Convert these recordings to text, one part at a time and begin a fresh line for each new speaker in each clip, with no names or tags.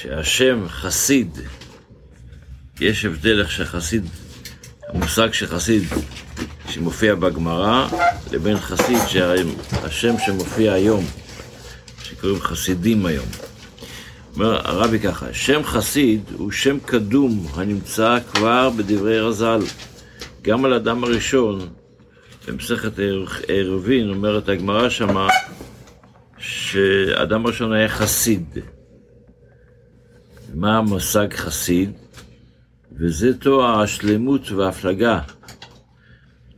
שהשם חסיד, יש הבדל איך שחסיד, המושג של חסיד שמופיע בגמרא, לבין חסיד שהשם שמופיע היום, שקוראים חסידים היום. אומר הרבי ככה, שם חסיד הוא שם קדום הנמצא כבר בדברי רז"ל. גם על אדם הראשון, במסכת ערבין, אומרת הגמרא שמה, שאדם הראשון היה חסיד. מה המושג חסיד? וזה תואר השלמות וההפלגה,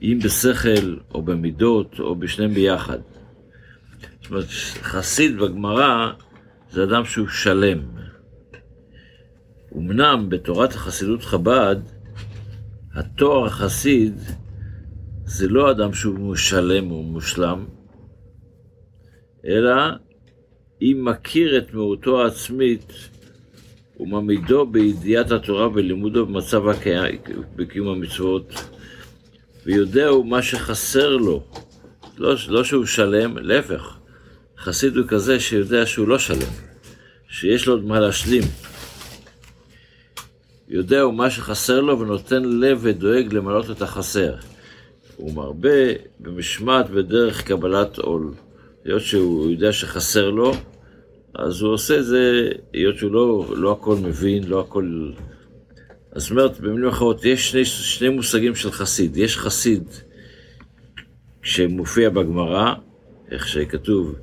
אם בשכל או במידות או בשניהם ביחד. זאת אומרת, חסיד בגמרא זה אדם שהוא שלם. אמנם בתורת החסידות חב"ד, התואר החסיד זה לא אדם שהוא שלם או מושלם, אלא אם מכיר את מהותו העצמית ומעמידו בידיעת התורה ולימודו במצב בקיום המצוות, ויודע הוא מה שחסר לו. לא, לא שהוא שלם, להפך, חסיד הוא כזה שיודע שהוא לא שלם, שיש לו עוד מה להשלים. יודע הוא מה שחסר לו ונותן לב ודואג למלות את החסר. הוא מרבה במשמעת בדרך קבלת עול. היות שהוא יודע שחסר לו, אז הוא עושה זה, היות שהוא לא, לא הכל מבין, לא הכל... אז זאת אומרת, במילים אחרות, יש שני, שני מושגים של חסיד. יש חסיד שמופיע בגמרא, איך שכתוב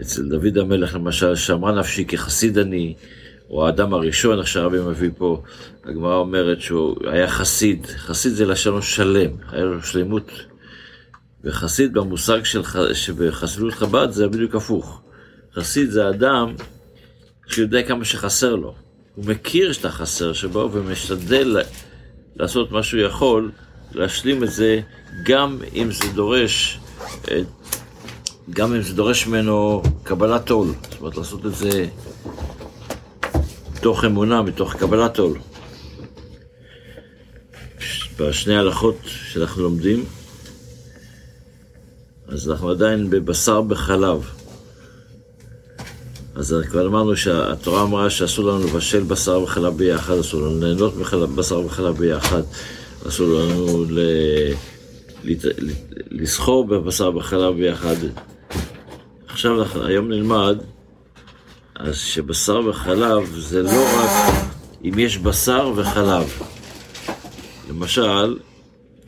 אצל דוד המלך למשל, שמרה נפשי כחסיד אני, או האדם הראשון, איך שהרבי מביא פה, הגמרא אומרת שהוא היה חסיד, חסיד זה לשון שלם, היה לו שלמות. וחסיד במושג של שבחסידות חב"ד זה בדיוק הפוך. חסיד זה אדם שיודע כמה שחסר לו. הוא מכיר את החסר שבו ומשתדל לעשות מה שהוא יכול, להשלים את זה, גם אם זה דורש, גם אם זה דורש ממנו קבלת עול. זאת אומרת, לעשות את זה מתוך אמונה, מתוך קבלת עול. בשני ההלכות שאנחנו לומדים, אז אנחנו עדיין בבשר בחלב. אז כבר אמרנו שהתורה אמרה שאסור לנו לבשל בשר וחלב ביחד, אסור לנו ליהנות בשר וחלב ביחד, אסור לנו ל... לסחור בבשר וחלב ביחד. עכשיו, היום נלמד אז שבשר וחלב זה לא רק אם יש בשר וחלב. למשל,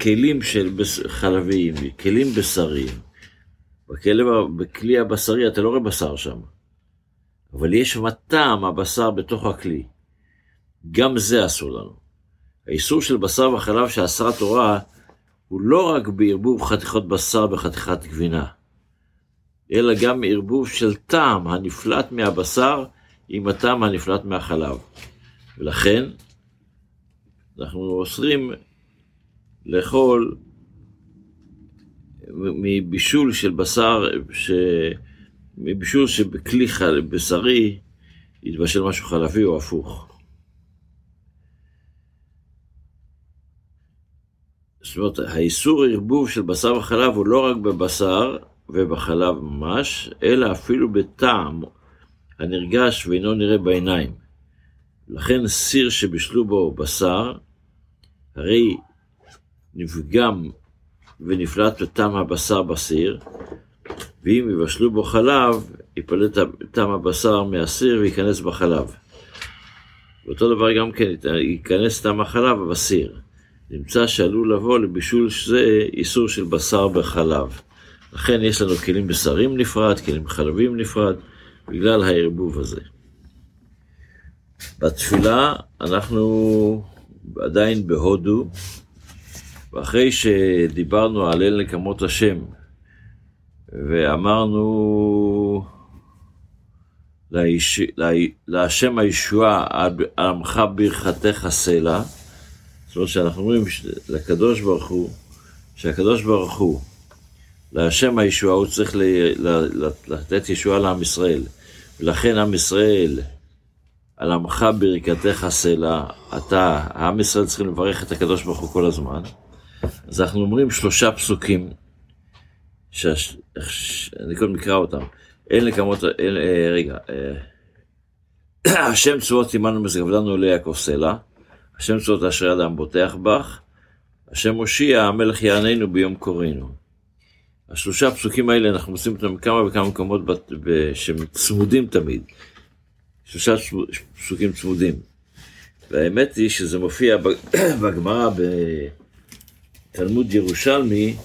כלים של חלביים, כלים בשריים. בכלי הבשרי אתה לא רואה בשר שם, אבל יש מטעם הבשר בתוך הכלי. גם זה אסור לנו. האיסור של בשר וחלב שאסרה התורה הוא לא רק בערבוב חתיכות בשר בחתיכת גבינה. אלא גם ערבוב של טעם הנפלט מהבשר עם הטעם הנפלט מהחלב. ולכן, אנחנו אוסרים לאכול מבישול של בשר, ש... מבישול שבכלי. בשרי יתבשל משהו חלבי או הפוך. זאת אומרת, האיסור ערבוב של בשר וחלב הוא לא רק בבשר, ובחלב ממש, אלא אפילו בטעם הנרגש ואינו נראה בעיניים. לכן סיר שבישלו בו בשר, הרי נפגם ונפלט בטעם הבשר בסיר, ואם יבשלו בו חלב, יפלט טעם הבשר מהסיר וייכנס בחלב. ואותו דבר גם כן, ייכנס טעם החלב בסיר. נמצא שעלול לבוא לבישול זה איסור של בשר בחלב. לכן יש לנו כלים בשרים נפרד, כלים חלבים נפרד, בגלל הערבוב הזה. בתפילה אנחנו עדיין בהודו, ואחרי שדיברנו על אל נקמות השם, ואמרנו להש... להשם הישועה עמך ברכתך סלע, זאת אומרת שאנחנו אומרים לקדוש ברוך הוא, שהקדוש ברוך הוא להשם הישועה, הוא צריך לתת ישועה לעם ישראל. ולכן עם ישראל, על עמך ברכתך סלע, אתה, עם ישראל צריכים לברך את הקדוש ברוך הוא כל הזמן. אז אנחנו אומרים שלושה פסוקים, אני קודם אקרא אותם. אין לקמות, אין, אה, רגע, אה, השם צבאות עמנו משגב לנו ליעקב סלע, השם צבאות אשר אדם בוטח בך, השם הושיע המלך יעננו ביום קוראנו. השלושה פסוקים האלה אנחנו מוצאים אותם בכמה וכמה מקומות בת- ב- שהם צמודים תמיד. שלושה פסוקים צמודים. והאמת היא שזה מופיע בגמרא בתלמוד ירושלמי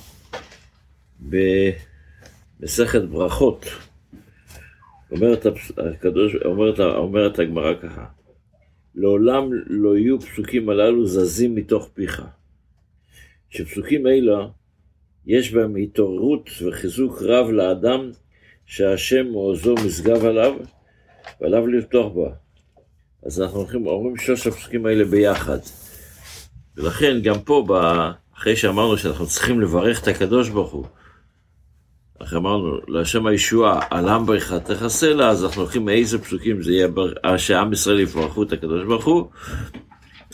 במסכת ברכות. אומרת הקדוש, אומרת, אומרת הגמרא ככה, לעולם לא יהיו פסוקים הללו זזים מתוך פיך. שפסוקים אלה יש בהם התעוררות וחיזוק רב לאדם שהשם עוזו משגב עליו ועליו לפתוח בה. אז אנחנו הולכים, אומרים שלושת הפסוקים האלה ביחד. ולכן גם פה, אחרי שאמרנו שאנחנו צריכים לברך את הקדוש ברוך הוא, אחרי אמרנו, להשם הישועה, על עם ברכתך סלע, אז אנחנו הולכים מאיזה פסוקים זה יהיה, בר- שעם ישראל יברכו את הקדוש ברוך הוא,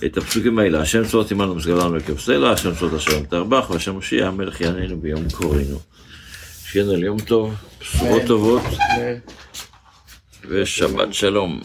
את הפסוקים האלה, השם צבאות עמנו משגב לנו עקב סלע, השם צבאות אשר תרבח, והשם מושיע המלך יעננו ביום קוראנו. שיהיה לנו יום טוב, בשורות טובות, ושבת שלום.